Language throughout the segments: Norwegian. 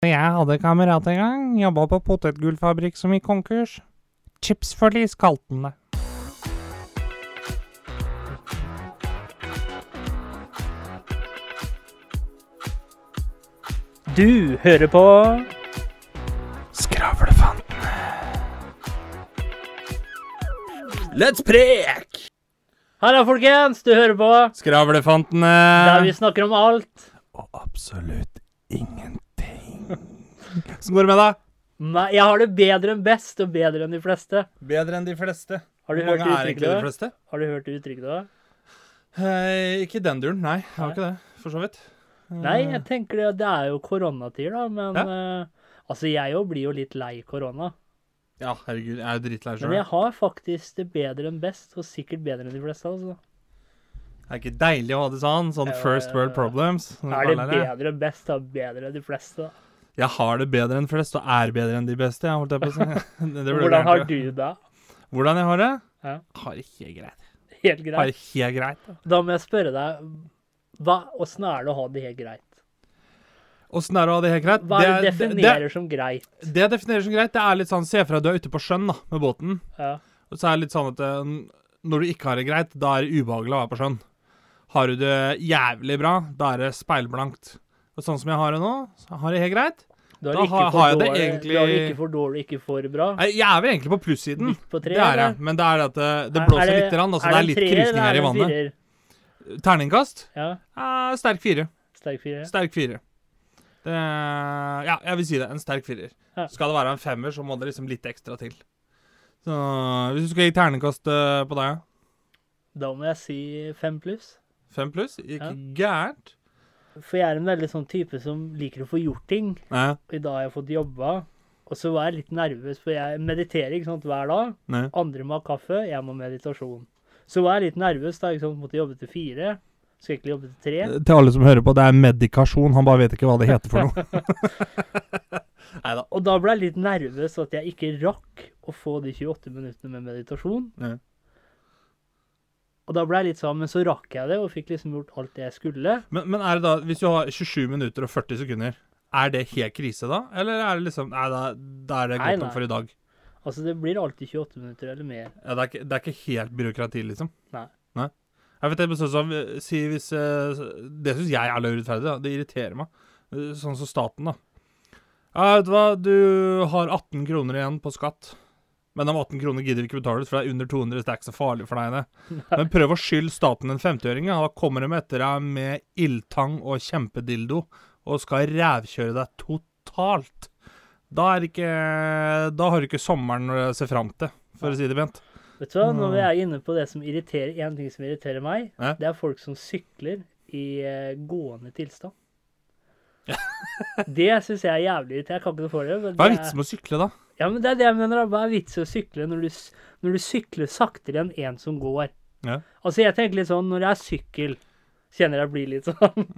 Jeg hadde kamerat en gang. Jobba på potetgullfabrikk som gikk konkurs. Chipsforlis kalte han det. Du hører på Skravlefantene. Let's prek! Hallo, folkens! Du hører på Skravlefantene. der vi snakker om alt. Og absolutt ingenting. Hvordan går det med deg? Nei, jeg har det bedre enn best og bedre enn de fleste. Bedre enn de fleste. Har du Hvor hørt mange er egentlig de fleste? Har du hørt det uttrykket da? Eh, ikke i den duren, nei. Jeg har Nei. ikke det, for så vidt. Eh, Nei, jeg tenker det, det er jo koronatider, da, men Ja. eh, Altså, jeg òg blir jo litt lei korona. Ja, herregud, jeg er jo drittlei Men jeg har faktisk det bedre enn best, og sikkert bedre enn de fleste. altså. Det er ikke deilig å ha det sånn? Sånn first world problems? Er det det. bedre enn best, da bedre enn de fleste. da. Jeg har det bedre enn flest, og er bedre enn de beste. Jeg holdt jeg på å si. Det Hvordan har du det? Hvordan jeg har det? Ja. Har det helt greit. Helt greit? Har det helt greit. da. Må jeg spørre deg, hva, åssen er det å ha det helt greit? Åssen er det å ha det helt greit? Hva er det det, definerer som greit? det, det jeg definerer som greit, det er litt sånn Se for deg du er ute på sjøen da, med båten. Ja. Og så er det litt sånn at eh, når du ikke har det greit, da er det ubehagelig å være på sjøen. Har du det jævlig bra, da er det speilblankt. Sånn som jeg har det nå, så har jeg det helt greit. Da, Da har- har jeg det egentlig egentlig- Du har ikke for dårlig, ikke for bra. Nei, Jeg er vel egentlig på plussiden. På tre, Det er jeg. Men det er at det, det Er- blåser er litt, rann, altså er det er en litt treer, krusning her i er det vannet. firer? Terningkast? Ja, Eh, sterk fire. sterk fire. Sterk fire. Det, ja, jeg vil si det. En sterk firer. Ja. Skal det være en femmer, så må det liksom litt ekstra til. Så hvis du skal gi terningkast eh, på deg, ja. Da må jeg si fem pluss. fem pluss? Ikke gærent. For jeg er en veldig sånn type som liker å få gjort ting. Ja. Og i dag har jeg fått jobba. Og så var jeg litt nervøs, for jeg mediterer ikke sant, hver dag. Nei. Andre må ha kaffe, jeg må ha meditasjon. Så var jeg litt nervøs da sant, måtte jobbe til fire. Skal egentlig jobbe til tre. Til alle som hører på, det er medikasjon. Han bare vet ikke hva det heter for noe. Neida. Og da ble jeg litt nervøs at jeg ikke rakk å få de 28 minuttene med meditasjon. Ja. Og da ble jeg litt sånn, men så rakk jeg det, og fikk liksom gjort alt det jeg skulle. Men, men er det da, hvis du har 27 minutter og 40 sekunder, er det helt krise da? Eller er det liksom Nei, da, da er det godt nok for i dag. Altså, det blir alltid 28 minutter eller mer. Ja, det, er ikke, det er ikke helt byråkrati, liksom? Nei. Nei. Jeg vet det, sånn som, si hvis eh, Det syns jeg er urettferdig. Da. Det irriterer meg. Eh, Sånn som staten, da. Ja, vet du hva, du har 18 kroner igjen på skatt. Men de 18 kroner gidder du ikke betale ut, for det er under 200, så det er ikke så farlig for deg, det. Men prøv å skylde staten en 50-øring. Da kommer de etter deg med ildtang og kjempedildo og skal rævkjøre deg totalt. Da er ikke Da har du ikke sommeren å se fram til, for å si det pent. Vet du hva, når vi er inne på det som irriterer, en ting som irriterer meg, Ja. det er folk som sykler i eh, gående tilstand. det syns jeg er jævlig irriterende. Jeg kan ikke noe for det. Men Hva er det vitsen med å sykle, da? Ja, men det er det jeg mener. da. Hva er vitsen å sykle når du, når du sykler saktere enn en som går? Ja. Altså, jeg tenker litt sånn, når jeg er sykkel, kjenner jeg blir litt sånn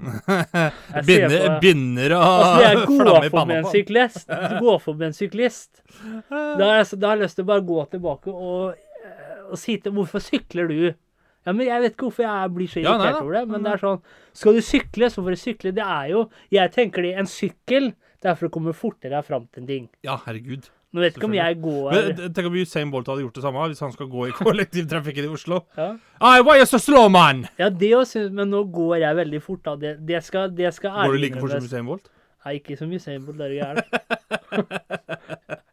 Binder, på- binder og Altså, jeg flamme i panna en på. syklist, går forbi en syklist, da har, jeg, da har jeg lyst til å bare gå tilbake og, eh, og si til Hvorfor sykler du? Ja, men Jeg vet ikke hvorfor jeg blir så Ja, irritert da. over det, men det er sånn Skal du sykle, så får du sykle. Det er jo Jeg tenker det, en sykkel det er for å komme fortere fram til en ting. Ja, herregud. Nå vet ikke om jeg går Men, tenk om Usain Bolt hadde gjort det samme hvis han skal gå i kollektivtrafikken i Oslo. ja. I, why you so slow, man? ja, det også Men nå går jeg veldig fort, da. Det, det skal, det skal Går du like fort som. Usain Bolt? Nei, ikke som Usain Bolt, det er gæren.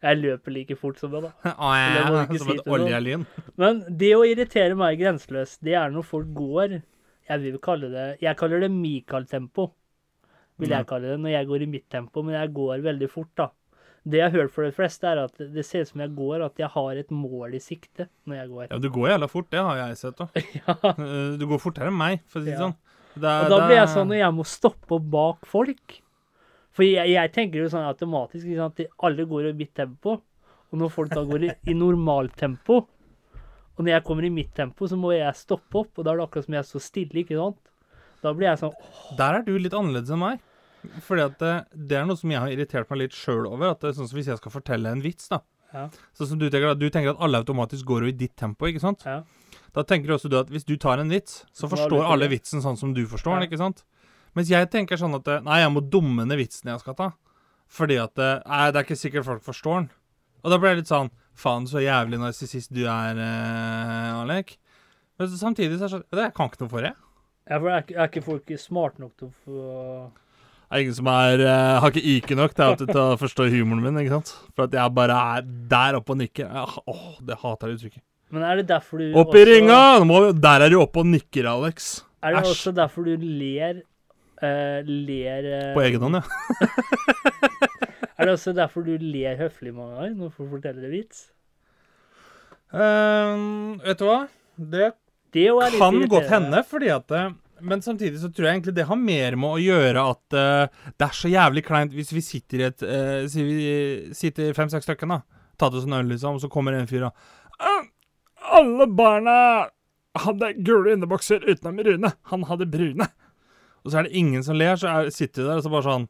jeg løper like fort som det, da. Å, ja, ja, ikke som si et oljelyn. Men det å irritere meg grenseløst, det er når folk går Jeg vil kalle det Jeg kaller det Michael-tempo. Vil jeg kalle det når jeg går i mitt tempo, men jeg går veldig fort, da. Det jeg har hørt for de fleste, er at det ser ut som jeg går, at jeg har et mål i sikte når jeg går. Ja, du går jævla fort, det har jeg sett òg. Ja. Du går fortere enn meg, for å si det Ja. sånn. Det Og da det blir jeg sånn når jeg må stoppe opp bak folk. For jeg, jeg tenker jo sånn automatisk sant, at alle går i mitt tempo. Og når folk da går i, i normaltempo, og når jeg kommer i mitt tempo, så må jeg stoppe opp. Og da er det akkurat som jeg står stille, ikke sant. Da blir jeg sånn Der er du litt annerledes enn meg. Fordi at det, det er noe som jeg har irritert meg litt sjøl over. At det er sånn som Hvis jeg skal fortelle en vits, da. Ja. Sånn som du tenker, du tenker at alle automatisk går jo i ditt tempo, ikke sant? Ja. Da tenker også du at hvis du tar en vits, så forstår alle vitsen sånn som du forstår den, Ja. ikke sant? Mens jeg tenker sånn at eh, Nei, jeg må dumme ned vitsen jeg skal ta. Fordi at det, nei, det er ikke sikkert folk forstår den. Og da ble jeg litt sånn Faen, så jævlig narsissist du er, eh, Alek. Men samtidig så er det sånn jeg kan ikke noe for det. Ja, for er, ikke- er ikke folk smart nok til å få er ingen som er uh, Har ikke IQ nok til, at- til å forstå humoren min, ikke sant? For at jeg bare er der oppe og nikker. Jeg, åh, det hater jeg uttrykket. Men er det derfor du Opp i ringa! Nå må vi, der er du oppe og nikker, Alex. Er det Æsj. også derfor du ler uh, Ler uh, På egen hånd, ja. Er det også derfor du ler høflig mange ganger når folk forteller en vits? Ehm, vet du hva? Det Det kan godt hende, fordi at det, Men samtidig så tror jeg egentlig det har mer med å gjøre at uh, det er så jævlig kleint hvis vi sitter i et uh, Si vi sitter fem-seks stykker, da. Tatt oss en øl, liksom, og så kommer en fyr og uh, Alle barna hadde gule underbukser utenom Rune. Han hadde brune. Og så er det ingen som ler, så er, sitter vi der og så bare sånn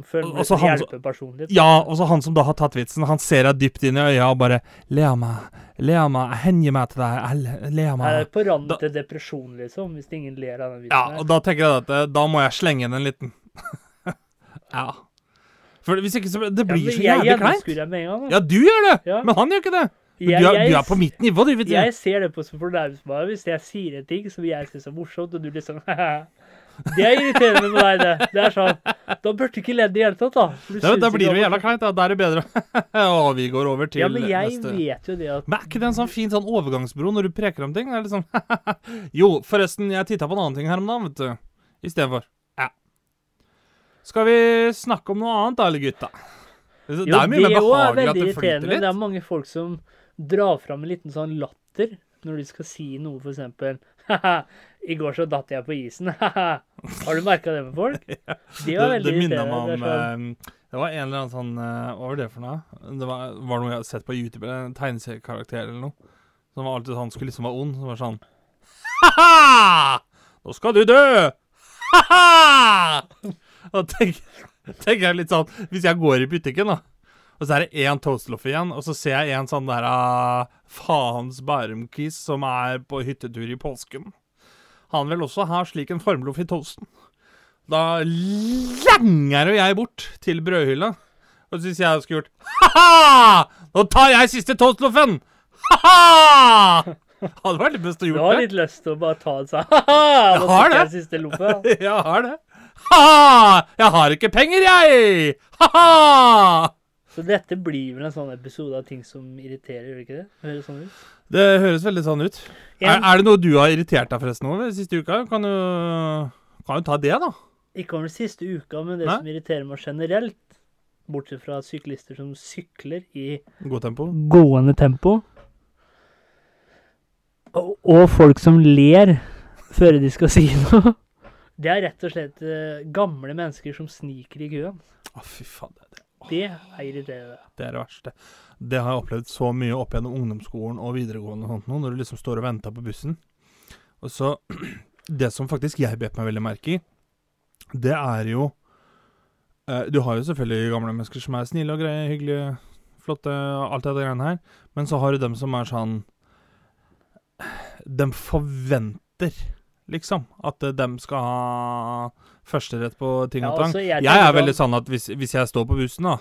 Føler og- meg så han som- litt. Ja, og så han som da har tatt vitsen, han ser deg dypt inn i øya og bare Lea meg, lea meg, jeg henger meg til deg, lea meg. av Er på randen til depresjon, liksom, hvis ingen ler av den vitsen Ja, og da tenker jeg at eh, da må jeg slenge inn en liten Ja. For hvis ikke så Det blir Ja, så jævlig kleint. Ja, du gjør det, Ja. men han gjør ikke det. Jeg- du, er, jeg- du er på mitt nivå, du, vet Jeg, Jeg ser det på som fornærmelsesvare hvis jeg sier en ting som jeg syns er morsomt, og du liksom Det er irriterende med deg, det. Det er sånn Da burde du ikke ledd i det hele tatt, da. Da, da blir det jo jævla kleint. Da. Er det bedre. Og vi går over til neste. Ja, men jeg neste. vet jo det at Men er ikke det en sånn fin sånn overgangsbro når du preker om ting? Det er liksom Jo, forresten, jeg titta på en annen ting her om dagen, vet du. Istedenfor. Ja. Skal vi snakke om noe annet da, eller gutta? Det Jo, er mye mer det er behagelig at det flyter litt. Det er mange folk som drar fram en liten sånn latter når de skal si noe, for eksempel Haha, i går så datt jeg på isen. Haha. Har du merka det med folk? ja. Det, var veldig det minner meg om Det er sånn, eh, Det var en eller annen sånn eh, Hva var det for noe? Det var, var noe jeg hadde sett på YouTube, en tegneseriekarakter eller noe. Som var alltid sånn, skulle liksom være ond. Som var sånn Ha-ha! Nå skal du dø! Ha-ha! Og tenk, tenker jeg litt sånn Hvis jeg går i butikken, da, og så er det én Toastloff igjen, og så ser jeg en sånn der uh, faens Bærum-kis som er på hyttetur i påsken. Han vil også ha slik en formloff i toasten. Da langer jo jeg bort til brødhylla. Og så syns jeg skulle gjort Ha-ha! Nå tar jeg siste toastloffen! Ha-ha! Hadde vært litt best å Du har litt lyst til å bare ta en sånn ha-ha! Nå har tok jeg siste loppet. Jeg har det. Ha-ha! Jeg har ikke penger, jeg! Ha-ha! Så dette blir vel en sånn episode av ting som irriterer, gjør det ikke det? Høres sånn ut? Det høres veldig sånn ut. Er, En, er det noe du har irritert deg forresten over siste uka? Kan du, kan du ta det, da? ikke over den siste uka, men det Nei? som irriterer meg generelt, bortsett fra syklister som sykler i God tempo. gående tempo, og, og folk som ler før de skal si noe, det er rett og slett uh, gamle mennesker som sniker i køen. Å, fy faen. Det, det, er irriterende. det er det verste. Det har jeg opplevd så mye opp gjennom ungdomsskolen og videregående og sånt nå, når du liksom står og venter på bussen. Og så Det som faktisk jeg bet meg veldig merke i, det er jo eh, Du har jo selvfølgelig gamle mennesker som er snille og greie, hyggelige, flotte, alt det greiene her. Men så har du dem som er sånn De forventer, liksom, at de dem skal ha førsterett på ting og tang. altså, Jeg, jeg, er sånn- veldig sånn at hvis, hvis jeg står på bussen, da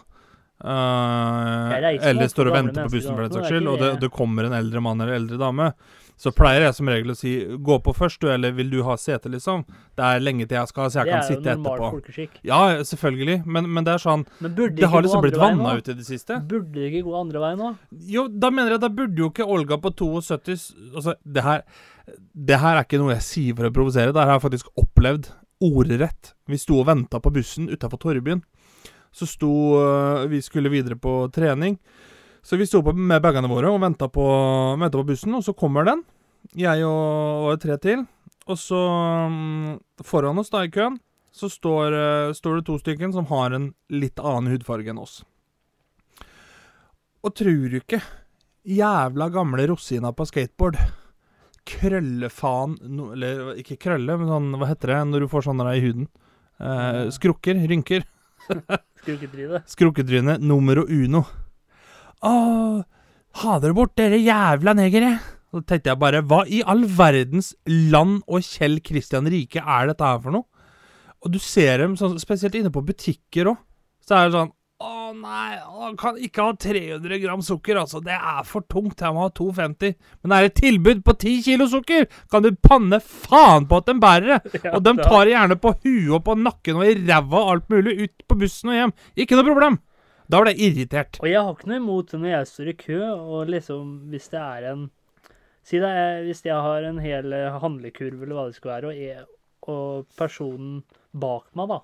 uh, Eller står og venter på bussen for den saks skyld, og det, det. det kommer en eldre mann eller eldre dame, så pleier jeg som regel å si 'gå på først, du', eller 'vil du ha sete', liksom. Det er lenge til jeg skal, så jeg Det kan sitte etterpå. folkeskikk. Ja, selvfølgelig, men, men det er sånn Men burde Det har liksom blitt vanna ut i det siste. Burde det ikke gå andre veien nå? Jo, da mener jeg da burde jo ikke Olga på 72 Altså, det her Det her er ikke noe jeg sier for å provosere. Det her har jeg faktisk opplevd ordrett. Vi sto og venta på bussen utafor Torvbyen. Så sto øh, Vi skulle videre på trening. Så vi sto på med bagene våre og venta på, ventet på bussen, og så kommer den. Jeg og, og tre til. Og så mm, Foran oss da i køen så står, øh, står det to stykker som har en litt annen hudfarge enn oss. Og tror du ikke Jævla gamle rosina på skateboard. Krøllefaen no, Eller ikke krølle, men sånn Hva heter det når du får sånne der i huden? Eh, skrukker. Rynker. Skruketryne. Skrukkedryne numero uno. Å, ha dere bort, dere jævla negere! Så tenkte jeg bare, hva i all verdens land og Kjell Kristian Rike er dette her for noe? Og du ser dem sånn, spesielt inne på butikker òg. Så er det sånn Å nei, han kan ikke ha 300 gram sukker, altså. Det er for tungt. Jeg må ha 250. Men det er et tilbud på 10 kilo sukker! Kan du panne faen på at de bærer det? Ja, Og de tar det gjerne på huet og på nakken og i ræva og alt mulig. Ut på bussen og hjem. Ikke noe problem. Da ble jeg irritert. Og jeg har ikke noe imot det når jeg står i kø, og liksom hvis det er en Si det er, hvis jeg har en hel eh, handlekurv eller hva det skal være, og, jeg, og personen bak meg da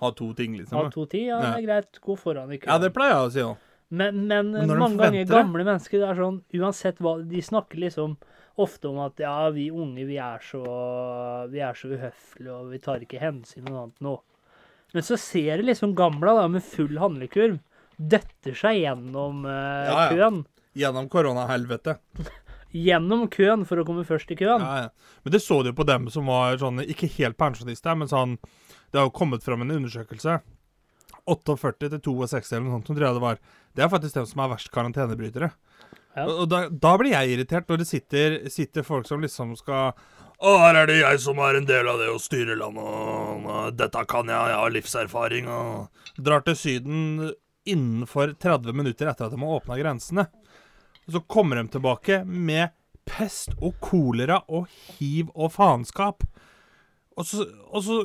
Ha to ting, liksom. Ha to ting, ja, det er greit, gå foran i køen. Ja, det pleier jeg å si òg. Men, men, mange ganger gamle mennesker det er sånn Uansett hva De snakker liksom ofte om at ja, vi unge, vi er så Vi er så uhøflige, og vi tar ikke hensyn til noe annet nå. Men så ser du liksom gamla da, med full handlekurv døtter seg gjennom eh, Ja, ja. køen. Gjennom koronahelvete. Gjennom køen for å komme først i køen. Ja, ja. Men det så du jo på dem som var sånn Ikke helt pensjonister, men sånn Det har jo kommet fram en undersøkelse. 48 til 62 eller noe sånt, som tror jeg det var. Det er faktisk dem som er verst karantenebrytere. Ja. Og, og da, da blir jeg irritert når det sitter, sitter folk som liksom skal Å, her er det jeg som er en del av det å styre landet, dette kan jeg, jeg har livserfaring, og Drar til Syden innenfor 30 minutter etter at de har åpna grensene. Og så kommer de tilbake med pest og kolera og hiv og faenskap. Og så, og så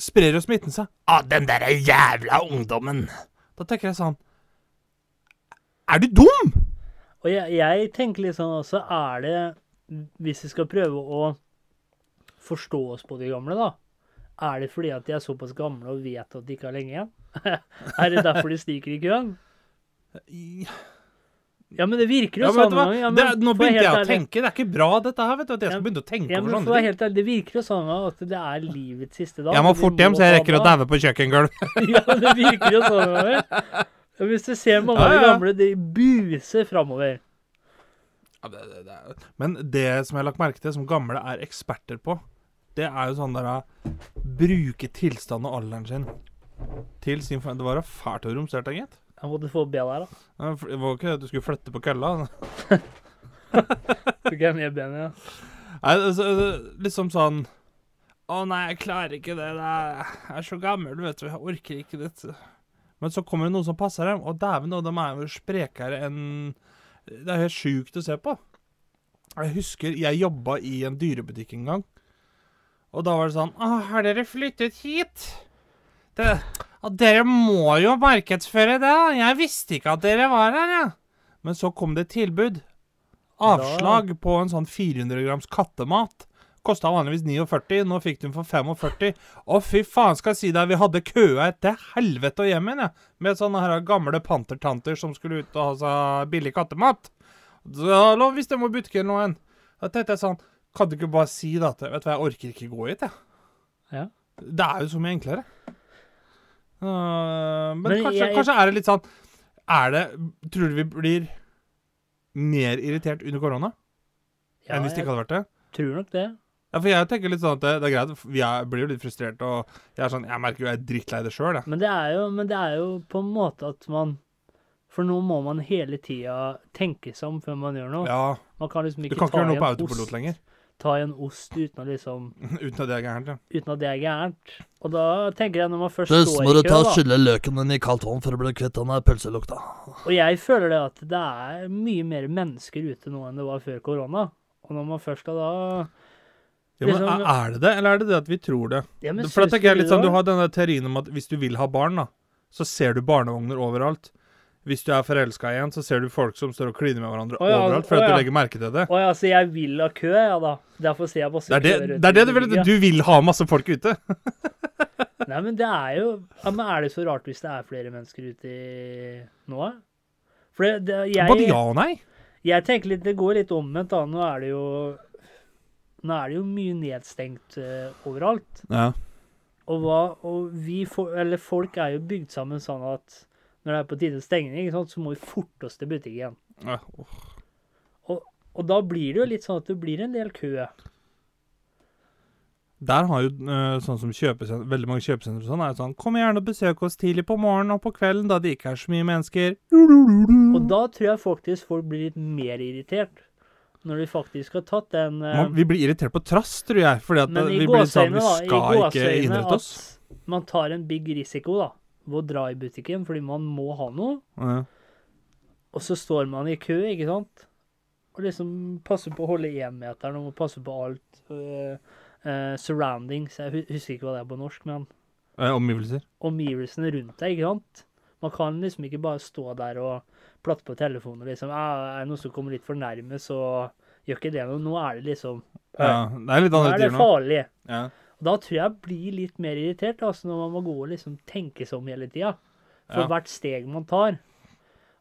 sprer jo smitten seg. Ah, den derre jævla ungdommen. Da tenker jeg sånn Er du dum?! Og jeg, jeg tenker litt sånn også, er det Hvis vi skal prøve å forstå oss på de gamle, da. Er det fordi at de er såpass gamle og vet at de ikke har lenge igjen? er det derfor de stikker i køen? Ja, men det virker jo Ja, sånn Ja. Ja, det, nå begynte jeg å ærlig- tenke. Det er ikke bra, dette her. vet du, At jeg Ja, skal begynne å tenke Ja, men over sånne ting. Det virker jo sånn at det er livets siste dag. Jeg må fort hjem, så jeg rekker å daue på kjøkkengulvet. ja, men det virker jo sånn. Over. Hvis du ser mange av de Ja, ja. gamle, de buser framover. Ja, er- Men det som jeg har lagt merke til, som gamle er eksperter på, det er jo sånn der å bruke tilstanden og alderen sin til sin Det var da fælt å romstert, gitt. Jeg måtte få be der, da. Ja, Det var ikke det at du skulle flytte på kølla. Tok jeg ned benet, ja. Nei, altså, liksom sånn Å nei, jeg klarer ikke det. det er, Jeg er så gammel, vet du. Jeg orker ikke dette. Men så kommer det noen som passer dem, og dæven, og de er jo sprekere enn Det er helt sjukt å se på. Jeg husker jeg jobba i en dyrebutikk en gang. Og da var det sånn Å, har dere flyttet hit? Det, dere må jo markedsføre det, da. Jeg visste ikke at dere var her, ja. Men så kom det et tilbud. Avslag på en sånn 400 grams kattemat. Kosta vanligvis 49, nå fikk du den for 45. Å, fy faen, skal jeg si deg, vi hadde køa etter helvete og hjem igjen, jeg. Med sånne her gamle pantertanter som skulle ut og ha seg billig kattemat. Da lå hvis de må butikken nå en. Da tenkte jeg sånn, kan du ikke bare si det at vet du hva, jeg orker ikke gå hit, jeg. Ja. Det er jo så mye enklere. Øh, men Men kanskje, jeg- kanskje er det litt sånn Er det Tror du vi blir mer irritert under korona Ja, enn hvis det ikke hadde vært det? tror nok det. Ja, for jeg tenker litt sånn at det, det er greit, vi er, blir jo litt frustrert, og jeg sånn Jeg merker jo jeg er drittlei det sjøl, jeg. Men det er jo, men det er jo på en måte at man For nå må man hele tida tenke seg om før man gjør noe. Ja, Man kan liksom ikke du kan ikke ta gjøre noe på autopilot lenger. Ta i en ost uten å liksom Uten at det er gærent, ja. Uten at det er gærent. Og da tenker jeg, når man først Først står må du ta da skylle løken din i kaldt vann for å bli kvitt den pølselukta. Og jeg føler det at det er mye mer mennesker ute nå enn det var før korona. Og når man først skal da ja men Liksom- er- det det, eller er det det at vi tror det? ja, men For da tenker jeg litt sånn, Du har denne teorien om at hvis du vil ha barn, da, så ser du barnevogner overalt. Hvis du er forelska i en, så ser du folk som står og kliner med hverandre oh, ja, overalt, for å at du legger merke til det. Å ja, så jeg vil ha kø, ja da. Derfor ser jeg masse Det er det, køer det, er det du, vil, du vil ha masse folk ute. Nei, men det er jo ja, Men er det så rart hvis det er flere mennesker ute i nå? For det, det, Både ja og nei. jeg tenker litt Det går litt omvendt, da. Nå er det jo Nå er det jo mye nedstengt uh, overalt. Ja. Og, hva, og vi for, eller folk er jo bygd sammen sånn at når det er på tide å stenge, ikke så må vi forte oss til butikken. Ja, oh. Og da blir det jo litt sånn at det blir en del kø. Der har jo eh, sånn som kjøpesenter, veldig mange kjøpesentre sånn, er jo sånn Kom gjerne og besøk oss tidlig på morgenen og på kvelden, da det ikke er så mye mennesker. Og da tror jeg faktisk folk blir litt mer irritert. Når de faktisk har tatt den uh, Man, vi blir irritert på trass, tror jeg. Fordi at vi blir sånn Vi skal ikke innrette oss. at man tar en big risiko, da. Ved å dra i butikken fordi man må ha noe, Ja. og så står man i kø, ikke sant? Og liksom passer på å holde énmeteren og passe på alt. Uh, uh, surroundings. Jeg husker ikke hva det er på norsk, men Eh, Omgivelser. omgivelsene rundt deg, ikke sant? Man kan liksom ikke bare stå der og platte på telefonen og liksom «Ah, Er det noen som kommer litt for nærme, så gjør ikke det noe. Nå er det liksom Ja, det er litt annet. Nå er det farlig. Ja. Og da tror jeg jeg blir litt mer irritert, altså når man må gå og liksom tenke seg om hele tida. For Ja. hvert steg man tar.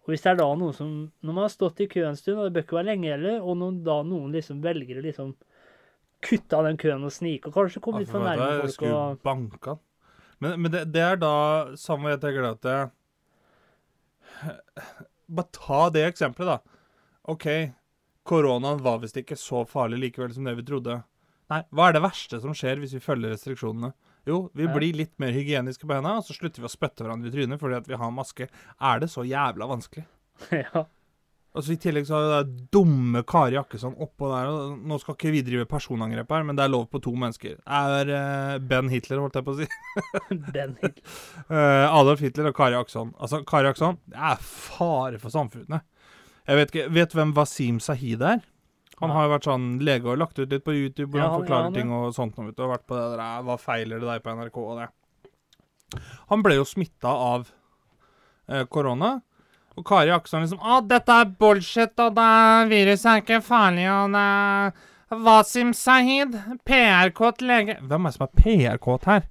Og hvis det er da noen som Når man har stått i kø en stund, og det bør ikke være lenge heller, og når da noen liksom velger å liksom kutte av den køen og snike, og kanskje komme litt for nærme folk folk skulle og banka. Men, men det, det er da samme jeg tenker at det, Bare ta det eksempelet, da. OK, koronaen var visst ikke så farlig likevel som det vi trodde. Nei, hva er det verste som skjer hvis vi følger restriksjonene? Jo, vi Ja. blir litt mer hygieniske på hendene, og så slutter vi å spytte hverandre i trynet fordi at vi har maske. Er det så jævla vanskelig? Ja. Og så I tillegg så har vi det dumme Kari Jakkesson oppå der. og Nå skal ikke vi drive personangrep her, men det er lov på to mennesker. Er uh, Ben Hitler, holdt jeg på å si. Ben Hitler. Uh, Adolf Hitler og Kari Jakkesson. Altså, Kari Jakkesson det er fare for samfunnet. Jeg vet ikke, vet hvem Wasim Sahid er? Han har jo vært sånn lege og lagt ut litt på YouTube hvor Ja, han han- forklarer ja, han, ting og sånt. Og, vet og vært på det der, Hva feiler det deg på NRK og det. Han ble jo smitta av eh, korona. Og Kari Jakkesson liksom Å, dette er bullshit, og det viruset er ikke farlig, og det er Wasim Sahid, PR-kåt lege Hvem er det som er PR-kåt her?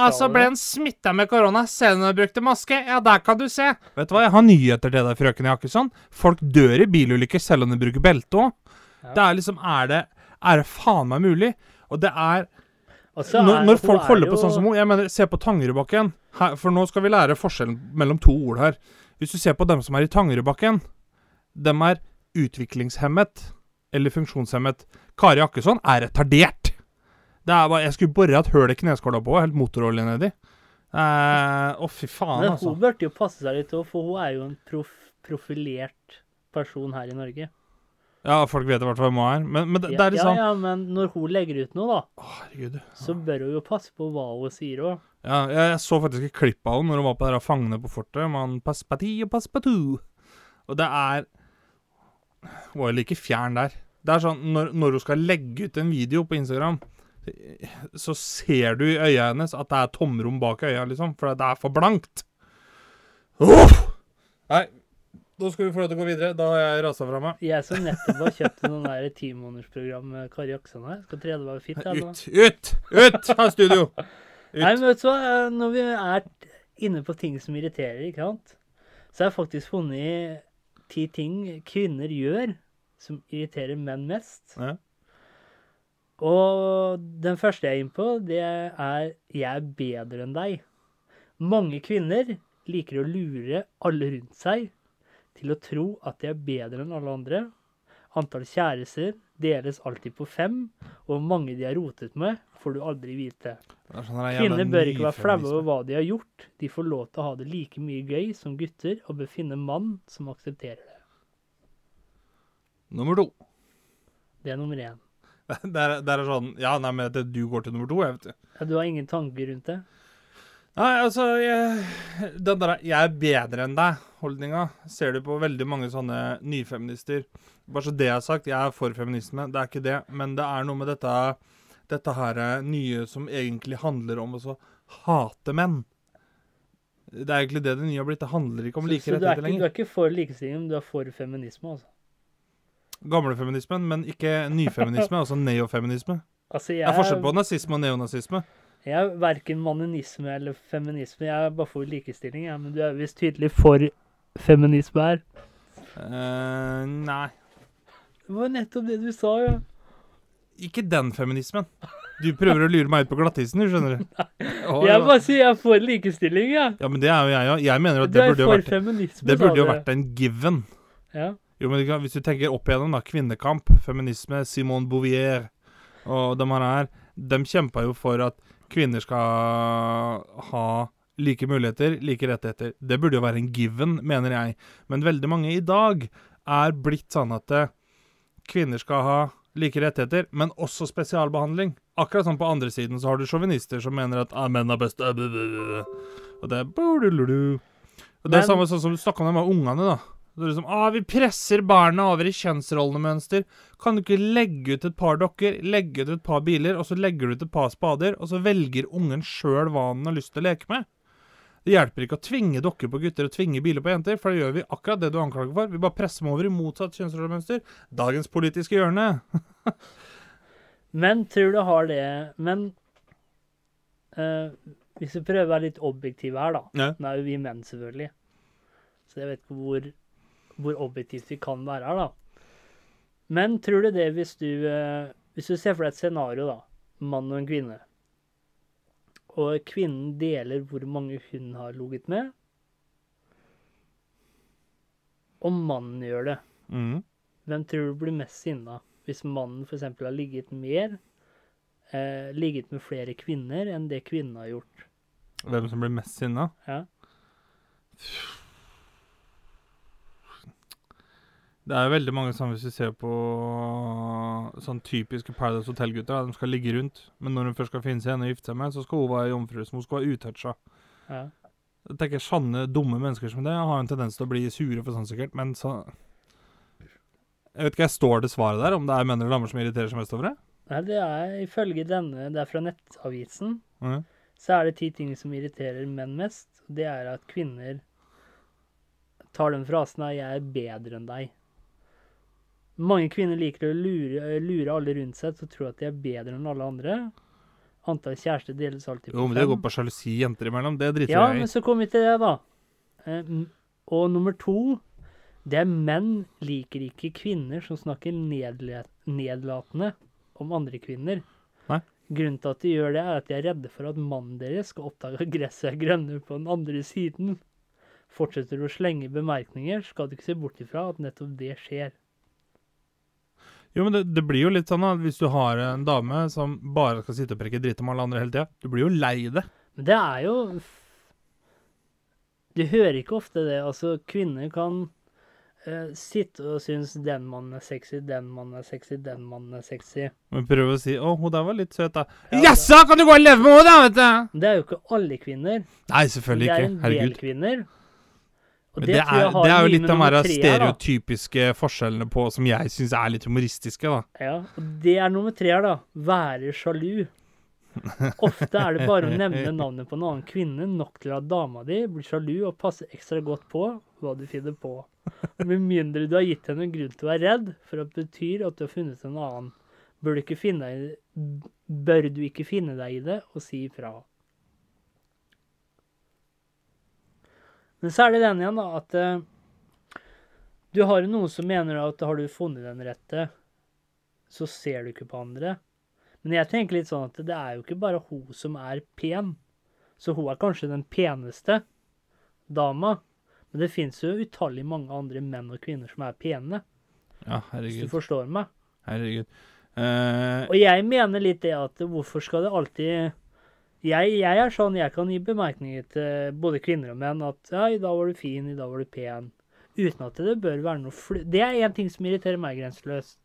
Altså ble han smitta med korona selv om han brukte maske. Ja, der kan du se. Vet du hva, jeg har nyheter til deg, frøken Jakkesson. Folk dør i bilulykker selv om de bruker belte òg. Ja. Det er liksom Er det Er det faen meg mulig? Og det er når, når folk er holder på sånn som hun Jeg mener, se på Tangerudbakken. For nå skal vi lære forskjellen mellom to ord her. Hvis du ser på dem som er i Tangerudbakken, dem er utviklingshemmet eller funksjonshemmet. Kari Akkesson er retardert. Det er bare, Jeg skulle bore et hull i kneskåla på helt motorolje nedi. Eh, Å, fy faen, Men altså. hun burde jo passe seg litt òg, for hun er jo en prof profilert person her i Norge. Ja, folk vet i hvert fall hvem hun er. Men, men det, det er liksom ja, ja, men når hun legger ut noe, da, Å, herregud. så bør hun jo passe på hva hun sier òg. Ja, jeg, jeg så faktisk et klipp av henne når hun var på det der Fangene på fortet. Man pass på ti og pass på to. Og det er Hun var jo like fjern der. Det er sånn, når, når hun skal legge ut en video på Instagram, så ser du i øya hennes at det er tomrom bak øya, liksom. For det er for blankt. Oh! Nei, da skal vi få lov til å gå videre. Da har jeg rasa fra meg. Jeg som nettopp har kjøpt noen der timånedersprogram med Kari Aksan her, skal tredje være fitt. eller? Ut! Ut! Ut av studio! Nei, men vet du hva, når vi er inne på ting som irriterer, ikke sant, så har jeg faktisk funnet ti ting kvinner gjør som irriterer menn mest. Ja. Og den første jeg er inne på, det er 'jeg er bedre enn deg'. Mange kvinner liker å lure alle rundt seg til å tro at de er bedre enn alle andre. Antall kjærester deles alltid på fem, og hvor mange de har rotet med, får du aldri vite. Sånn der Kvinner bør ikke være flaue over hva de har gjort. De får lov til å ha det like mye gøy som gutter, og bør finne mann som aksepterer det. Nummer to. Det er nummer én. Det er, det er sånn Ja, nei, men det, du går til nummer to, jeg, vet du. Ja, du har ingen tanker rundt det? Nei, altså jeg, Den derre 'jeg er bedre enn deg'-holdninga ser du på veldig mange sånne nyfeminister. Bare så det er sagt, jeg er for feminisme, det er ikke det. Men det er noe med dette dette her eh, nye som egentlig handler om å så hate menn. Det er egentlig det det nye har blitt. Det handler ikke om Så, like så du, er ikke, du lenger. er ikke for likestilling, du er for feminisme, altså? Gamlefeminismen, men ikke nyfeminisme, altså neofeminisme. Altså, Det jeg er forskjell på nazisme og neonazisme. Jeg er verken manninisme eller feminisme. Jeg er bare for likestilling, jeg. Men du er visst tydelig for feminisme her. Uh, nei. Det var nettopp det du sa, ja. Ikke den feminismen. Du prøver å lure meg ut på glattisen, du skjønner. Oh, Jeg bare sier jeg er for likestilling, jeg. Ja, men det er jo jeg òg. Jeg mener at det burde jo vært, feminisme, det burde jo vært en given. Ja. Jo, men Hvis du tenker opp igjennom, da. Kvinnekamp, feminisme, Simone Bouvier og de her, de kjempa jo for at kvinner skal ha like muligheter, like rettigheter. Det burde jo være en given, mener jeg. Men veldig mange i dag er blitt sånn at eh, kvinner skal ha like rettigheter, men også spesialbehandling. Akkurat sånn på andre siden så har du sjåvinister som mener at ah, menn er best. Og det er. Og det er samme sånn som du snakka om de ungene, da. Det er liksom, ah, Vi presser barna over i kjønnsrollemønster. Kan du ikke legge ut et par dokker, legge ut et par biler, og så legger du ut et par spader, og så velger ungen sjøl hva han har lyst til å leke med? Det hjelper ikke å tvinge dokker på gutter og tvinge biler på jenter, for da gjør vi akkurat det du anklager for. Vi bare presser dem over i motsatt kjønnsrollemønster. Dagens politiske hjørne. Men tror du har det Men uh, hvis vi prøver å være litt objektive her, da. Ja. Nå er jo vi menn, selvfølgelig. Så jeg vet ikke hvor, hvor objektivt vi kan være her, da. Men tror du det hvis du eh, Hvis du ser for deg et scenario, da. Mann og en kvinne. Og kvinnen deler hvor mange hun har ligget med. Og mannen gjør det. Mm. Hvem tror du blir mest sinna hvis mannen f.eks. har ligget mer eh, Ligget med flere kvinner enn det kvinnen har gjort? Hvem som blir mest sinna? Ja. Det er jo veldig mange sånn hvis vi ser på sånn typiske Paradise Hotel-gutter. De skal ligge rundt, men når hun først skal finne seg en å gifte seg med, så skal hun være jomfru. som hun skal være utoucha. ja. Jeg tenker Sanne dumme mennesker som det har en tendens til å bli sure for sånn sikkert, men så Jeg vet ikke, jeg står det svaret der, om det er menn eller damer som irriterer seg mest over det? Nei, det er ifølge denne, det er fra Nettavisen, Mhm. så er det ti ting som irriterer menn mest. Det er at kvinner tar den frasen av 'jeg er bedre enn deg'. Mange kvinner liker å lure, lure alle rundt seg til å tro at de er bedre enn alle andre. Antall kjærester deles alltid på fem. Jo, men det går på sjalusi jenter imellom. Det driter Ja, jeg men så kommer vi til det, da. Eh, og nummer to det er menn liker ikke kvinner som snakker nedlatende om andre kvinner. Nei. Grunnen til at de gjør det, er at de er redde for at mannen deres skal oppdage at gresset er grønnere på den andre siden. Fortsetter du å slenge bemerkninger, skal du ikke se bort ifra at nettopp det skjer. Jo, men det, det blir jo litt sånn at hvis du har en dame som bare skal sitte og prekke dritt om alle andre hele tida. Du blir jo lei det. Men det er jo Du hører ikke ofte det. Altså, kvinner kan uh, sitte og synes den mannen er sexy, den mannen er sexy, den mannen er sexy. Men prøv å si 'Å, hun der var litt søt', da. Ja, Jaså, kan du gå og leve med henne, da, vet du? Det er jo ikke alle kvinner. Nei, selvfølgelig ikke. Herregud. det er en del Herregud. kvinner. Det, jeg er, det er jo litt av de her tre, da. stereotypiske forskjellene på som jeg syns er litt humoristiske, da. Ja, og det er nummer tre her, da. Være sjalu. Ofte er det bare å nevne navnet på en annen kvinne nok til at dama di blir sjalu og passer ekstra godt på hva du finner på. Med mindre du har gitt henne en grunn til å være redd, for det betyr at du har funnet en annen. Bør du ikke finne bør du ikke finne deg i det og si ifra. Men så er det den igjen, da, at uh, du har noen som mener at har du funnet den rette, så ser du ikke på andre. Men jeg tenker litt sånn at det er jo ikke bare hun som er pen. Så hun er kanskje den peneste dama. Men det fins jo utallig mange andre menn og kvinner som er pene, Ja, herregud. hvis du forstår meg. Herregud. Uh... Og jeg mener litt det at hvorfor skal det alltid jeg, jeg er sånn, jeg kan gi bemerkninger til både kvinner og menn at ja, i dag var du fin, i dag var du pen. Uten at det bør være noe fly... Det er én ting som irriterer meg grenseløst.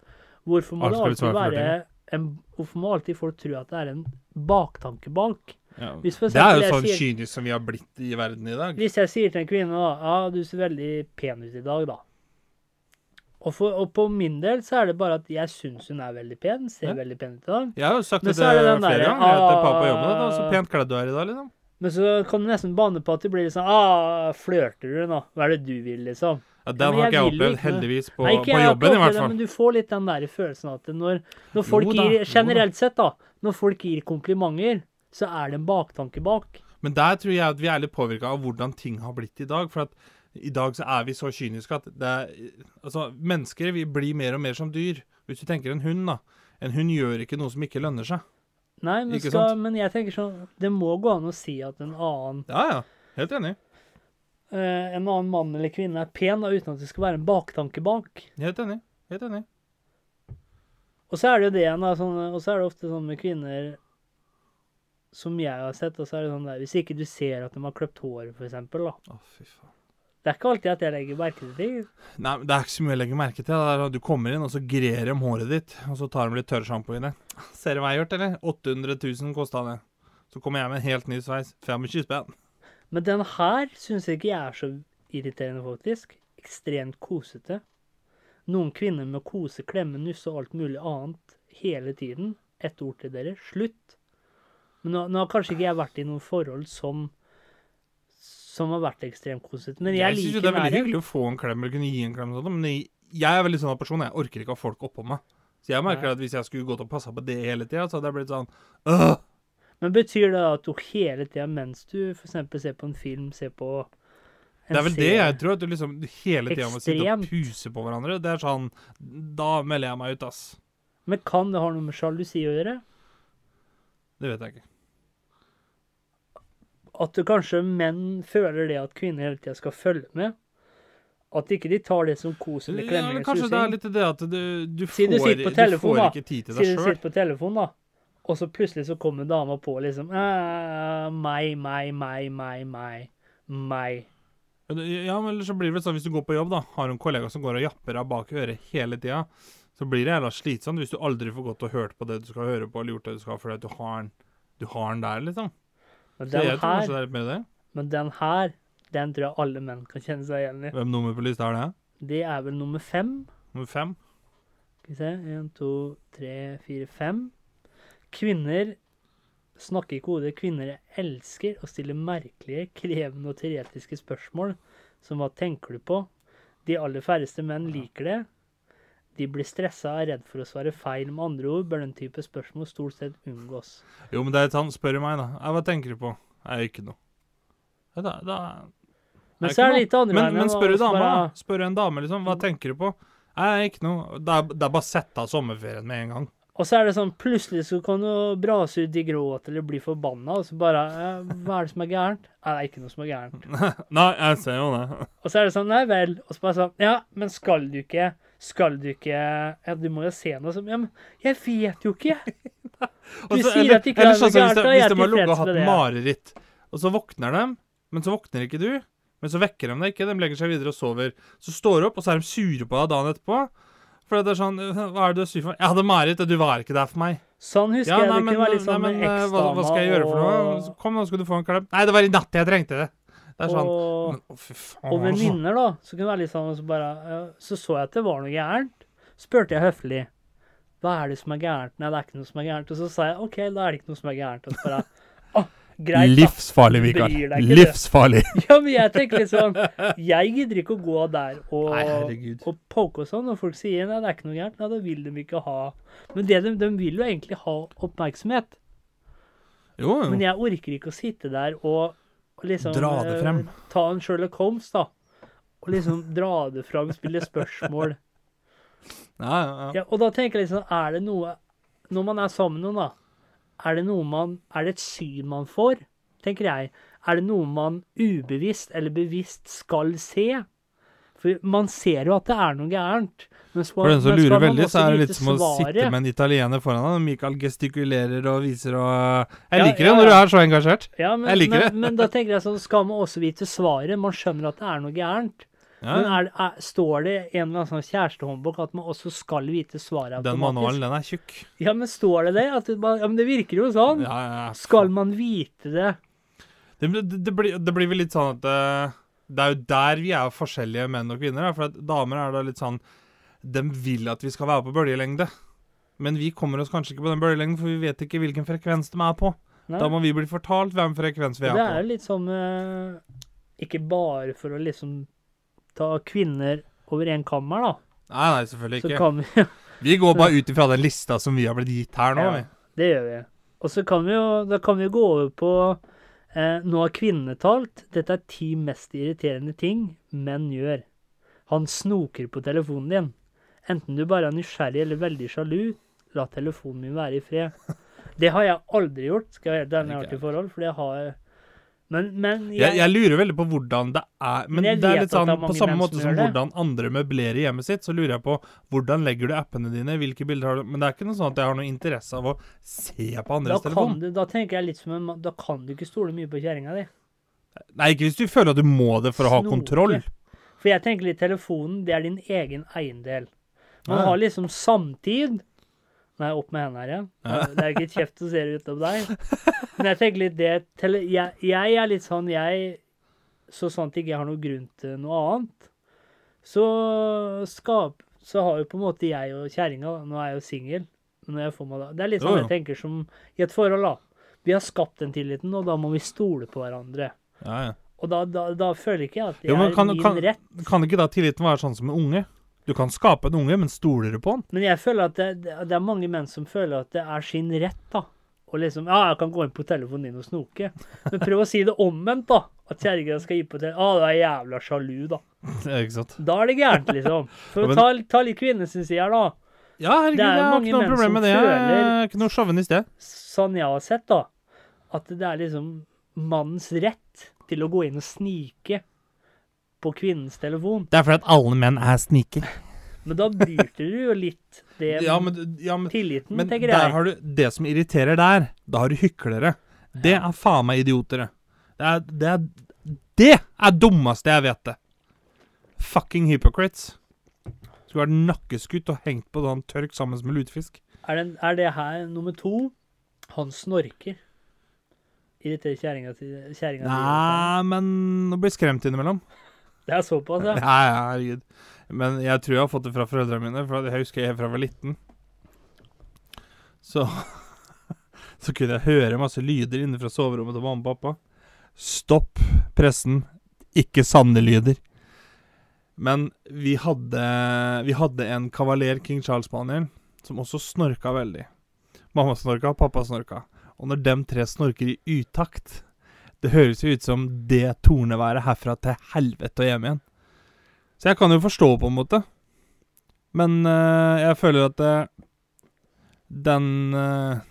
Hvorfor må Alt det alltid være en, Hvorfor må alltid folk tro at det er en baktanke bak? ja. Hvis for Det er jo sånn sier- kynisk som vi har blitt i verden i dag. Hvis jeg sier til en kvinne da, ja, du ser veldig pen ut i dag, da. Og, for, og på min del så er det bare at jeg syns hun er veldig pen, ser Ja. veldig pen ut i dag. Jeg har jo sagt Men det, det flere der, ganger til pappa jobber, ah, Da, så pent kledd du er i dag, liksom. Men så kan du nesten bane på at du blir litt sånn ah, Flørter du nå? Hva er det du vil, liksom? Ja, den har ikke jeg opplevd, heldigvis, på, Nei, på jobben i hvert det, fall. Men du får litt den der følelsen at når, når folk da, gir. Generelt sett, da. Når folk gir komplimenter, så er det en baktanke bak. Men der tror jeg at vi er litt påvirka av hvordan ting har blitt i dag. For at i dag så er vi så kyniske at det er Altså, mennesker vi blir mer og mer som dyr. Hvis du tenker en hund, da. En hund gjør ikke noe som ikke lønner seg. Nei, men, skal, men jeg tenker sånn Det må gå an å si at en annen Ja, ja. Helt enig. Uh, en annen mann eller kvinne er pen, da, uten at det skal være en baktanke bak. Helt enig. Helt enig. Og så er det jo det igjen, da, sånn, og så er det ofte sånn med kvinner som jeg har sett, og så er det sånn der Hvis ikke du ser at de har kløpt håret, for eksempel, da. Å, fy faen. Det er ikke alltid at jeg legger merke til ting. Nei, men Det er ikke så mye å legge merke til. Det er at Du kommer inn, og så grer de om håret ditt, og så tar de litt tørrsjampo i det. Ser du hva jeg har gjort, eller? 800 000 kosta det. Så kommer jeg med en helt ny sveis. 25 spenn. Men den her syns jeg ikke jeg er så irriterende, faktisk. Ekstremt kosete. Noen kvinner med kose, klemme, nusse og alt mulig annet hele tiden. Ett ord til dere. Slutt. Men nå, nå har kanskje ikke jeg vært i noen forhold som som har vært ekstremt kosete. Men jeg, Jeg liker jo det er veldig hyggelig å få en klem eller kunne gi en klem, og sånt, men jeg, er veldig sånn person, jeg orker ikke ha folk oppå meg. Så jeg merker Nei. at hvis jeg skulle gått og passa på det hele tida, så hadde jeg blitt sånn øh, Men betyr det at du hele tida mens du f.eks. ser på en film, ser på Det er vel det jeg tror, at du liksom hele tida må sitte og puse på hverandre. Det er sånn Da melder jeg meg ut, ass. Men kan det ha noe med sjalusi å gjøre? Det vet jeg ikke. At kanskje menn føler det at kvinner hele tida skal følge med? At ikke de tar det som kos eller Ja, klemming men kanskje det er litt det at du, du, Si du får, du får ikke tid til deg Si Siden du sitter på telefon, da, og så plutselig så kommer dama på liksom «Ah, Meg, meg, meg, meg, meg. Meg. Ja, men ellers så blir det vel sånn hvis du går på jobb, da, har en kollega som går og japper deg bak øret hele tida, så blir det jævla slitsomt hvis du aldri får gått og hørt på det du skal høre på, eller gjort det du skal, fordi at du har den du har den der, liksom. Men den jeg tror her, det er litt mer det. men den her, den tror jeg alle menn kan kjenne seg igjen i. Hvem nummer på lista er det? Det er vel nummer fem. Nummer fem? Skal vi se. Én, to, tre, fire, fem. Kvinner snakker ikke hodet. Kvinner elsker å stille merkelige, krevende og teoretiske spørsmål som hva tenker du på? De aller færreste menn liker det. De blir stressa og er redd for å svare feil. Med andre ord bør den type spørsmål stort sett unngås. Jo, men det er sånn, spør meg, da. Ja, hva tenker du på? Jeg er ikke noe. Ja, da, da Men så er det litt andre Men, veien, men spør du dame, bare-. Spør en dame, liksom. Hva tenker du på? Jeg er ikke noe. Det er, det er bare å sette av sommerferien med en gang. Og så er det sånn, plutselig så kan du brase ut i gråt eller bli forbanna, og så bare Hva er det som er gærent? Nei, det er ikke noe som er gærent. Nei, jeg ser jo det. Og så er det sånn, nei vel. Og så bare sånn, ja, men skal du ikke Skal du ikke Ja, du må jo se noe som Ja, men jeg vet jo ikke. Du Også, sier eller- at de ikke har gærent, hvis de- jeg Hvis de har ligget og hatt mareritt, og så våkner de, men så våkner ikke du. Men så vekker de deg ikke, de legger seg videre og sover. Så står du opp, og så er de sure på deg dagen etterpå. For det er sånn Hva er det du er sur for? Jeg hadde mareritt, og du var ikke der for meg. Sånn husker Ja, jeg nei, det kunne være litt sånn med eh, hva, hva skal jeg gjøre for noe? eksdama Kom, nå skal du få en klem. Nei, det var i natt jeg trengte det. Det er sånn og, men, Å, faen. og venninner, da. Så kunne det være litt sånn, så bare Så så jeg at det var noe gærent. Spurte jeg høflig. Hva er det som er gærent? Nei, det er ikke noe som er gærent. Og så sa jeg OK, da er det ikke noe som er gærent. Og så bare greit. Livsfarlig, det. Livsfarlig. Ja, men jeg tenker litt sånn Jeg gidder ikke å gå der og, Nei, og poke og sånn. Når folk sier nei, det er ikke noe gærent, nei, da vil de ikke ha Men det de, de vil jo egentlig ha oppmerksomhet. Jo, jo. Men jeg orker ikke å sitte der og, og liksom Dra det eh, frem. Ta en Sherlock Holmes, da. Og liksom dra det frem, spille spørsmål. Ja, ja, ja. Ja, og da tenker jeg liksom Er det noe Når man er sammen med noen, da. Er det noe man Er det et syn man får, tenker jeg? Er det noe man ubevisst eller bevisst skal se? For man ser jo at det er noe gærent. Men skal, For den som lurer veldig, så er det litt som å sitte med en italiener foran deg. Michael gestikulerer og viser og Jeg Ja, liker ja, det når du er så engasjert. Ja, men, Jeg liker men, det. men da tenker jeg sånn, skal man også vite svaret? Man skjønner at det er noe gærent. Men er, er, står det en eller annen sånn kjærestehåndbok at man også skal vite svaret Den manualen, den er tjukk. Ja, men står det det? At det, bare- ja, men det virker jo sånn. Ja, ja, ja. Skal man vite det? Det, det, det, blir, det blir vel litt sånn at eh, Det er jo der vi er forskjellige menn og kvinner. Da, for at damer er da litt sånn De vil at vi skal være på bølgelengde. Men vi kommer oss kanskje ikke på den bølgelengden, for vi vet ikke hvilken frekvens de er på. Nei. Da må vi bli fortalt hvem frekvens vi er på. det er jo litt sånn Ikke bare for å liksom ta kvinner over én kammer, da. Nei, nei, selvfølgelig Så ikke. kan vi Vi går bare ut ifra den lista som vi har blitt gitt her nå. Ja. vi. Det gjør vi. Og så kan vi jo Da kan vi gå over på Nå har kvinnene talt. Dette er ti mest irriterende ting menn gjør. Han snoker på telefonen din. Enten du bare er nysgjerrig eller veldig sjalu, la telefonen min være i fred. Det har jeg aldri gjort, skal jeg være helt ærlig, jeg i forhold, for det har Men, men Jeg, jeg lurer veldig på hvordan det er Men, Men det er litt sånn er på samme måte som som hvordan andre møblerer hjemmet sitt, så lurer jeg på hvordan legger du appene dine, hvilke bilder har du Men det er ikke noe sånn at jeg har noe interesse av å se på andres da telefon. du, da tenker jeg litt som en Da kan du ikke stole mye på kjerringa di. Nei, ikke hvis du føler at du må det for å ha Snoke. kontroll. For jeg tenker litt telefonen, det er din egen eiendel. Man Nei. har liksom samtid, Nei, opp med hendene her. Ja. Det er ikke kjeft som ser ut av deg. Men jeg tenker litt det jeg, jeg er litt sånn Jeg Så sant ikke jeg har noen grunn til noe annet, så skap Så har jo på en måte jeg og kjerringa Nå er jeg jo singel. Det er litt sånn jo. jeg tenker som i et forhold, da. Vi har skapt den tilliten, og da må vi stole på hverandre. Ja, ja. Og da, da, da føler ikke jeg at det Jo, men er kan- min kan- rett. Kan ikke da tilliten være sånn som en unge? Du kan skape en unge, men stoler du på han? Men jeg føler at det, det, det er mange menn som føler at det er sin rett, da. Og liksom Ja, jeg kan gå inn på telefonen din og snoke. Men prøv å si det omvendt, da. At kjerringa skal gi på telefonen. Å, du er jævla sjalu, da. Ikke sant? Da er det gærent, liksom. For Ja, å ta, ta litt kvinnesyn her, da. Ja, herregud, Det er jeg har ikke noe problem med det. Jeg er ikke noe sjåvinist, det. Sånn jeg har sett, da. At det er liksom mannens rett til å gå inn og snike på kvinnens telefon. Det er fordi at alle menn er sniker. Men da bryter du jo litt det Ja, men, ja, men, tilliten, men tenker der jeg. har du Det som irriterer der, da har du hyklere. Det er faen meg idiotere. Det er det er, det er dummeste jeg vet det. Fucking hypocrites. Skulle vært nakkeskutt og hengt på sånn tørk sammen med lutefisk. Er, det, er det her nummer to? Han snorker. Irriterer kjerringa til kjerringa Nei, men nå blir skremt innimellom. Det er såpass, Ja, ja, herregud. Men jeg tror jeg har fått det fra foreldrene mine, for jeg husker jeg fra jeg var liten. Så Så kunne jeg høre masse lyder inne fra soverommet til mamma og pappa. Stopp pressen. Ikke sanne lyder. Men vi hadde, vi hadde en kavaler King Charles Spaniel som også snorka veldig. Mamma snorka, pappa snorka. Og når dem tre snorker i utakt Det høres jo ut som det torneværet herfra til helvete og hjem igjen. Så jeg kan jo forstå, på en måte. Men eh, jeg føler at eh, den eh,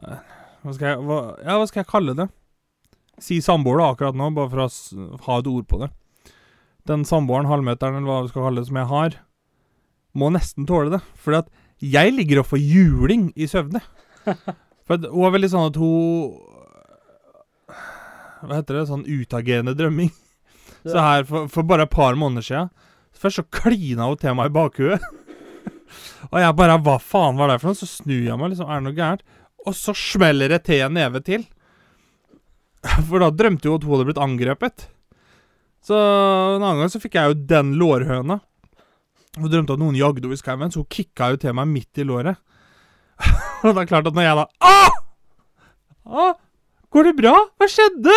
hva, skal jeg, hva, ja, hva skal jeg kalle det? Si samboer da, akkurat nå, bare for å ha et ord på det. Den samboeren, halvmeteren, eller hva du skal kalle det, som jeg har, må nesten tåle det. For at jeg ligger og får juling i søvne. For hun er veldig sånn at hun Hva heter det? Sånn utagerende drømming. Så her for, for bare et par måneder siden Først så klina hun til meg i bakhuet. og jeg bare Hva faen var det for noe? Så snur jeg meg, liksom. Er det noe gærent? Og så smeller det til en neve til. For da drømte hun at hun hadde blitt angrepet. Så en annen gang så fikk jeg jo den lårhøna. Hun drømte at noen jagde henne i skauen, så hun kicka jo til meg midt i låret. og det er klart at når jeg da Åh! Åh! Går det bra? Hva skjedde?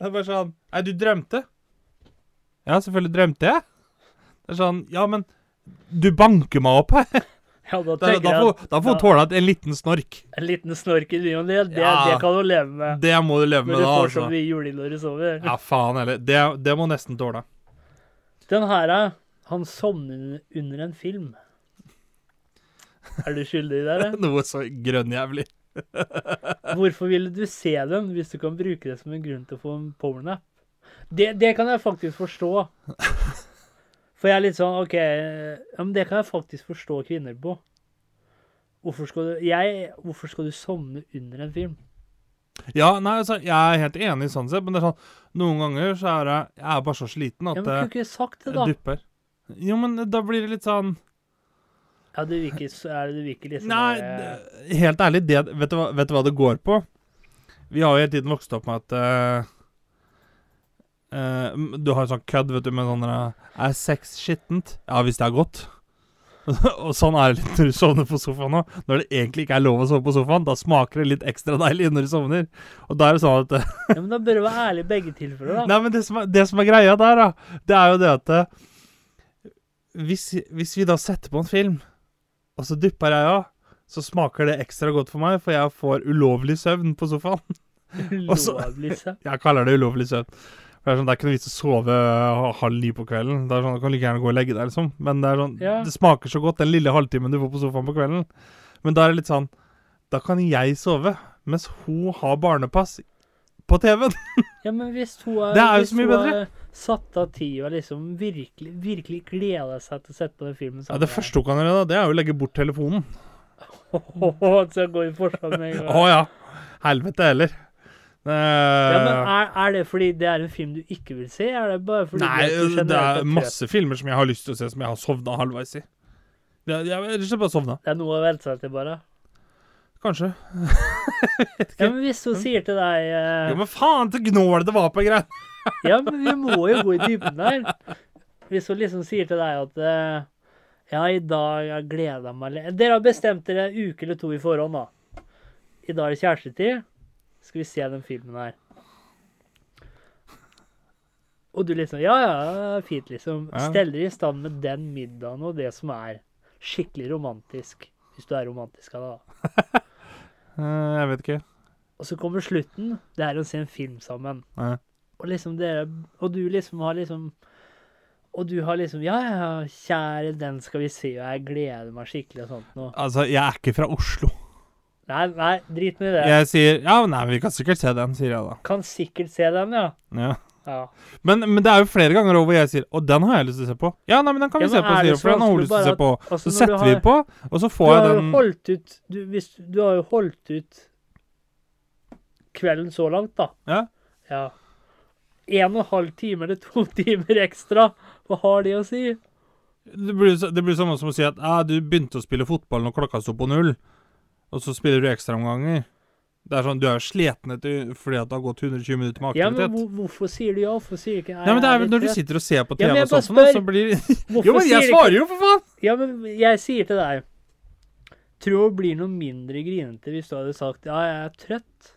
Det er bare sånn Nei, du drømte? Ja, selvfølgelig drømte jeg. Det er sånn Ja, men du banker meg opp her. Ja, da Da, tenker da, får, da får hun tåle en liten snork. en liten snork i ny og ne, det, Ja. det kan du leve med. Det må du leve med, da. Når du får så Altså. mye juling når du sover. Ja, faen heller. Det, det må nesten tåle. Den her er Han sovner under en film. Er du skyldig i det? Noe så grønnjævlig. Hvorfor ville du se den hvis du kan bruke det som en grunn til å få en powernap? Det, det kan jeg faktisk forstå. For jeg er litt sånn OK ja, men Det kan jeg faktisk forstå kvinner på. Hvorfor skal du jeg, Hvorfor skal du sovne under en film? Ja, nei, altså, jeg er helt enig i sånn sett, men det er sånn Noen ganger så er jeg Jeg er bare så sliten Ja, men Kunne jeg ikke sagt det, da? dupper. Jo, men da blir det litt sånn Ja, du virker, er det vil liksom Nei, det- helt ærlig, det, vet, du hva, vet du hva det går på? Vi har jo hele tiden vokst opp med at uh, uh, Du har sånn kødd, vet du, med sånn Er sex skittent? Ja, hvis det er godt. og sånn er det litt når du sovner på sofaen òg. Når det egentlig ikke er lov å sove på sofaen, da smaker det litt ekstra deilig når du sovner. Og da er det sånn at eh, Ja, men da bør du være ærlig i begge tilfeller, da. Nei, men det som, er, det som er greia der, da, det er jo det at eh, hvis, hvis vi da setter på en film, og så dypper jeg av, så smaker det ekstra godt for meg, for jeg får ulovlig søvn på sofaen. Ulovlig søvn. Jeg kaller det ulovlig søvn. For Det er, sånn, det er ikke noe vits å sove halv ni på kvelden. Det er sånn, Du kan like gjerne gå og legge deg, liksom. Men det er sånn, Ja. det smaker så godt den lille halvtimen du får på sofaen på kvelden. Men da er det litt sånn Da kan jeg sove, mens hun har barnepass på TV-en. Ja, men hvis hun er, Det er jo så mye bedre. satt av tid og liksom virkelig, virkelig gleda seg til å sette på den filmen Ja, det første hun kan gjøre, da, det er jo å legge bort telefonen. Så jeg går i forsvar med en gang. Å ja. Helvete heller. Uh, Ja, men er, er det fordi det er en film du ikke vil se? Er det bare fordi nei, du det er masse filmer som jeg har lyst til å se, som jeg har sovna halvveis i. Jeg, jeg, jeg, jeg det bare sovna. Det er noe å vente seg til, bare. Kanskje. Ja, men hvis hun sier til deg eh, Jo, men faen, til gnål det var på greia! Ja, men vi må jo gå i dybden der. Hvis hun liksom sier til deg at eh, Ja, i dag jeg gleder meg litt Dere har bestemt dere en uke eller to i forhånd, da. I dag er det kjærestetid. Skal vi se den filmen her. Og du liksom Ja, ja, fint, liksom. Ja. Steller i stand med den middagen og det som er skikkelig romantisk. Hvis du er romantisk av det, da. Eh, jeg vet ikke. Og så kommer slutten. Det er å se en film sammen. Ja. Og liksom dere Og du liksom har liksom Og du har liksom Ja, ja, kjære, den skal vi se, og jeg gleder meg skikkelig og sånt noe. Altså, jeg er ikke fra Oslo. Nei, nei, drit med det. Jeg sier Ja, nei, vi kan sikkert se den, sier jeg da. Kan sikkert se den, ja. Ja. Ja. Men, men det er jo flere ganger over jeg sier Å, den har jeg lyst til å se på. Ja, nei, men den kan vi Ja, se på, er sier for den har hun lyst til å se på. Altså, Så setter har- vi på, og så får jeg den ut du, hvis, du har jo holdt ut kvelden så langt, da. Ja. Ja. En og en halv time eller to timer ekstra. Hva har de å si? Det blir, det blir som å si at ah, du begynte å spille fotball når klokka sto på null, og så spiller du ekstraomganger. Det er sånn, Du er jo sliten etter fordi at det har gått 120 minutter med aktivitet. Ja, men hvor, hvorfor sier du ja? Hvorfor sier du ikke Ja, men det er vel når du sitter og ser på Ja, TV men og da, så blir Jo, men jeg svarer jo, for faen! Ja, men jeg sier til deg Tror det blir noe mindre grinete hvis du hadde sagt ja, jeg er trøtt.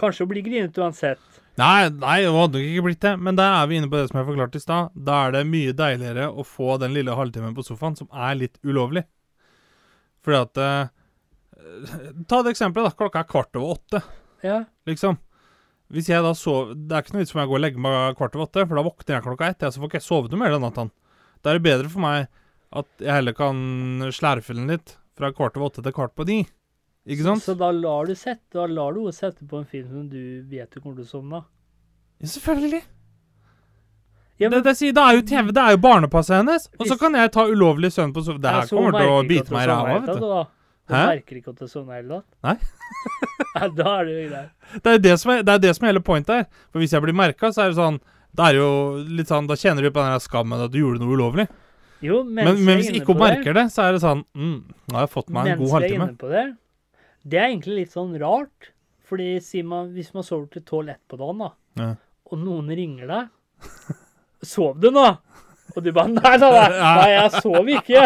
Kanskje å bli grinete uansett. Nei, nei, det hadde nok ikke blitt det. Men der er vi inne på det som jeg forklarte i stad. Da er det mye deiligere å få den lille halvtimen på sofaen som er litt ulovlig. Fordi at eh, Ta det eksempelet, da. Klokka er kvart over åtte, Ja. liksom. Hvis jeg da sover Det er ikke noe vits for meg å gå og legge meg kvart over åtte, for da våkner jeg klokka ett. Så får ikke jeg sove noe mer den natta. Da er det bedre for meg at jeg heller kan slerfe den litt fra kvart over åtte til kvart på ni. Ikke sant? Så da lar du sette Da lar du henne sette på en film som du vet du kommer til å sovne av. Ja, selvfølgelig. Ja, det, det, sier- det er jo TV, det er jo barnepasset hennes. Og så kan jeg ta ulovlig søvn på sofaen. Det her så kommer til å bite meg i ræva, du. Hæ? merker ikke at du sovner det hele natt? Nei. Ja, da er det jo greit. Det er jo det som er, det er det som er hele pointet her. For hvis jeg blir merka, så er det sånn Da er det jo litt sånn Da kjenner du på den der skammen at du gjorde noe ulovlig. Jo, mens Men, men vi hvis ikke hun merker det, så er det sånn mm, Nå har jeg fått meg en god halvtime. Mens jeg vi er inne på det, det er egentlig litt sånn rart. Fordi si man, hvis man sover til tolv ett på dagen, da, Ja. og noen ringer deg Sov du nå? Og du bare Nei, nei, nei, nei jeg sov ikke.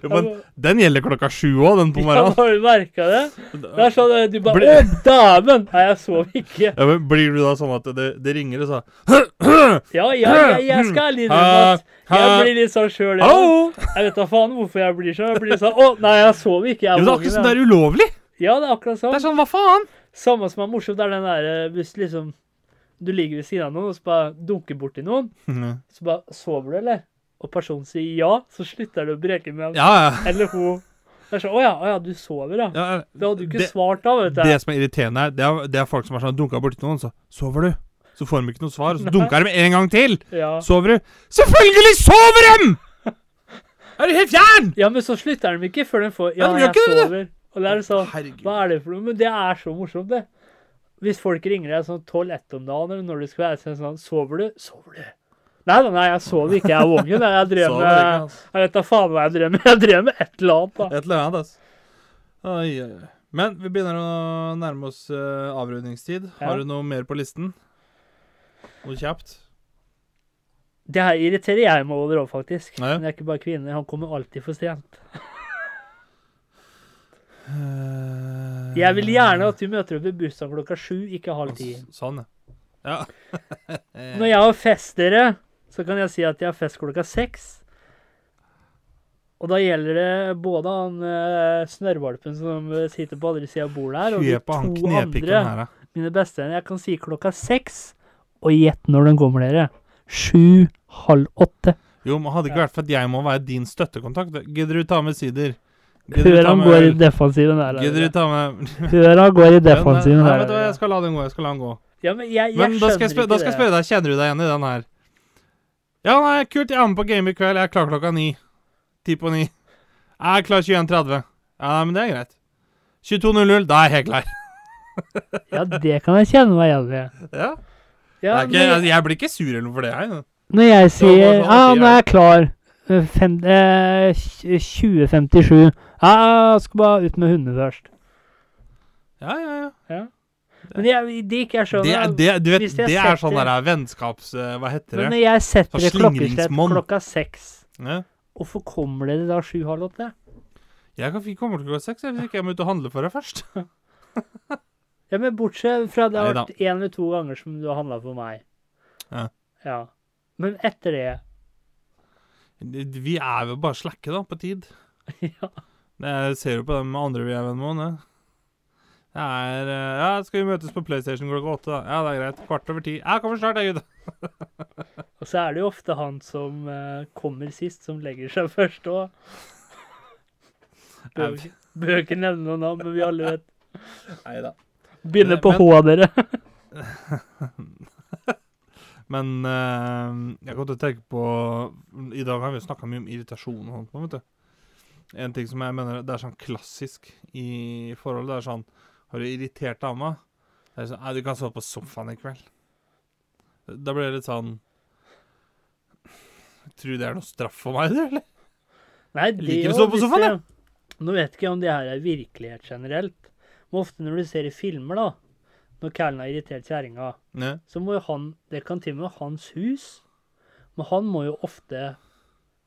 Jo, men den gjelder klokka sju òg, den på Ja, morgenen. har du merka det? Det er sånn du bare Bli... Å, dæven! Nei, jeg sov ikke. Ja, men blir du da sånn at det, det ringer og så Ja, ja, jeg, jeg skal innrømme at jeg blir litt sånn sjøl. Jeg, jeg vet da faen hvorfor jeg blir sånn. Jeg blir sånn Å, nei, jeg sov ikke. Ja, Jeg jo, det er akkurat som sånn det er ulovlig. Ja, det er akkurat sånn. Det er sånn. sånn, hva faen? Samme som er morsomt, det er den derre hvis liksom du ligger ved siden av noen og så bare dunker borti noen, så bare Sover du, eller? Og personen sier ja, så slutter du å breke med ham. Ja, ja. Eller hun. Det er sånn Å ja, å ja, du sover, ja. ja Det hadde du ikke det, svart da, vet du. det som er irriterende her, det er, det er folk som har sånn dunka borti noen, så sover du? Så får de ikke noe svar, og så dunker de en gang til. Ja. Sover du? Selvfølgelig sover de! Er du helt fjern? ja, men så slutter de ikke før de får Ja, Ja, jeg ikke det, sover. Og det er sånn Herregud. Hva er det for noe? Men det er så morsomt, det. Hvis folk ringer deg sånn 12-1 om dagen, eller når du skal være så er sånn Sover du? Sover du? Nei nei, jeg sover ikke. Jeg er våken. jeg. Drev med altså. Jeg vet da faen hva jeg drev med. Jeg drev med et eller annet, da. Et eller annet, altså. Oi, oi, oi. Men vi begynner å nærme oss uh, avrundingstid. Ja. Har du noe mer på listen? Noe kjapt? Det her irriterer jeg meg over òg, faktisk. Nei. Men jeg er ikke bare kvinne. Han kommer alltid for sent. Eh, Jeg vil gjerne at du møter opp i bussen klokka sju, ikke halv ti. Sånn, ja. Når jeg har fest, dere, så kan jeg si at jeg har fest klokka seks. Og da gjelder det både han uh, snørrvalpen som sitter på andre sida av bordet her, og de to andre, her, mine bestevenner. Jeg kan si klokka seks, og gjett når den kommer, dere. Sju, halv åtte. Jo, men hadde ikke vært for at jeg må være din støttekontakt. Gidder du ta med sider? Ta han går i defensiven der. Gidder du ta med Hør han går i defensiven der. vet du hva, jeg skal la den gå. Jeg skal la den gå. Ja, men jeg, jeg Men da skal jeg, da skal jeg spørre deg, kjenner du deg igjen i den her? Ja, nei, kult, jeg er med på game i kveld. Jeg er klar klokka ni. Ti på ni. Jeg er klar 21.30. Ja, nei, men det er greit. 22.00, da er jeg helt klar. Ja, det kan jeg kjenne meg igjen i. Ja. Ja, ikke, jeg, jeg blir ikke sur eller noe for det, jeg. når jeg sier ja, nå er jeg klar, Fem, eh, 2057. Ja, jeg skal bare ut med hundene først. Ja, ja, ja. Ja. Men jeg, det ikke jeg skjønner Det, er- det, du vet, det er sånn der vennskaps... eh, Hva heter det? når jeg setter det et klokkeslett klokka seks, Ja. hvorfor kommer dere da sju-halv åtte? Jeg kan ikke komme klokka seks hvis ikke jeg må ut og handle for deg først. Ja, men bortsett fra det har vært én eller to ganger som du har handla for meg. Ja. ja. Men etter det Vi er jo bare slakke, da, på tid. Ja. Jeg ser jo på dem andre vi er venn med. Det er eh, Ja, skal vi møtes på PlayStation klokka åtte? da? Ja, det er greit. Kvart over ti. Jeg kommer snart, jeg, gutta. Og så er det jo ofte han som uh, kommer sist, som legger seg først òg. Bør ikke- nevne noe navn, men vi alle vet. Nei da. Begynner på Men- H, dere. Men uh, jeg kom til å tenke på I dag har vi snakka mye om irritasjon og sånt. vet du. En ting som jeg mener det er sånn klassisk i forhold, det er sånn Har du irritert dama? Det er sånn Nei, du kan sove på sofaen i kveld. Da blir det litt sånn Tror du det er noe straff for meg, du, eller? Nei, det Liker du å sove på sofaen, det- Nå vet ikke jeg om det her er virkelighet generelt. Men ofte når du ser i filmer, da, når kælen har irritert kjerringa, så må jo han Det kan til og med hans hus, men han må jo ofte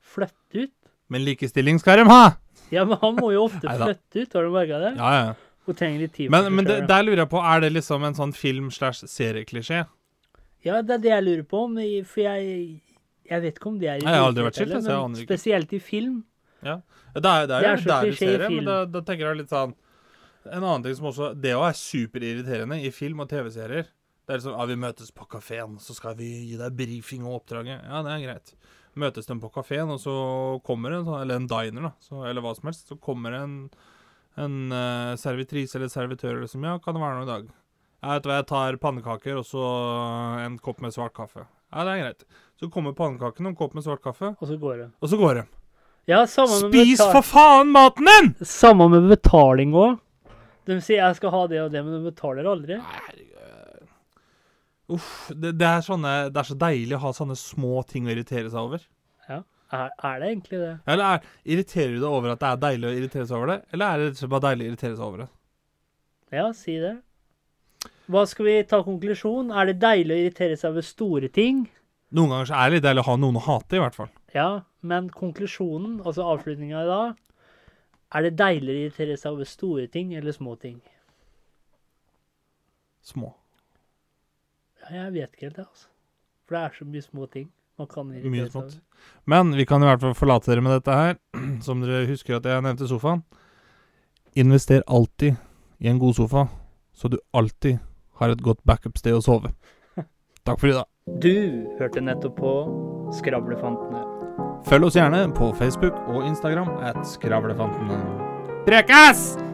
flytte ut. Men likestilling skal de ha! Ja, men han må jo ofte flytte ut, har du merka det? Ja, ja. Hun trenger litt tid Men, men det, der lurer jeg på, er det liksom en sånn film-slash-serieklisjé? Ja, det er det jeg lurer på, men for jeg Jeg vet ikke om det er i Nei, jeg har aldri vært skilt, så jeg aner men ikke. Spesielt i film. Det er, det er, Det er jo så der du klisjé ser det, men da, da tenker jeg litt sånn En annen ting som også Det òg er superirriterende i film og TV-serier. Det er sånn Ja, vi møtes på kafeen, så skal vi gi deg brifing og oppdraget. Ja, det er greit. Møtes de på kafeen, og så kommer en sånn Eller en diner, da. Så, eller hva som helst. Så kommer en en uh, servitrise eller servitør liksom Ja, kan det være noe i dag? Jeg vet hva, jeg tar pannekaker og så en kopp med svart kaffe. Ja, det er greit. Så kommer pannekakene og en kopp med svart kaffe, Og så går det. og så går de. Ja, Spis for faen maten din! samme med betaling òg. De sier 'jeg skal ha det og det', men de betaler aldri. Nei, herregud. Uff. Det, det, er sånne, det er så deilig å ha sånne små ting å irritere seg over. Er, er det egentlig det? Eller er, Irriterer du deg over at det er deilig å irritere seg over det, eller er det bare deilig å irritere seg over det? Ja, si det. Hva skal vi ta konklusjon? Er det deilig å irritere seg over store ting? Noen ganger så er det litt deilig å ha noen å hate, i hvert fall. Ja, men konklusjonen, altså avslutninga i dag Er det deilig å irritere seg over store ting eller små ting? Små. Ja, jeg vet ikke helt, det, altså. For det er så mye små ting man kan irritere seg over. Men vi kan i hvert fall forlate dere med dette her. Som dere husker at jeg nevnte sofaen. Invester alltid i en god sofa, så du alltid har et godt backup-sted å sove. Takk for i dag. Du hørte nettopp på Skravlefantene. Følg oss gjerne på Facebook og Instagram at Skravlefantene. Prekas!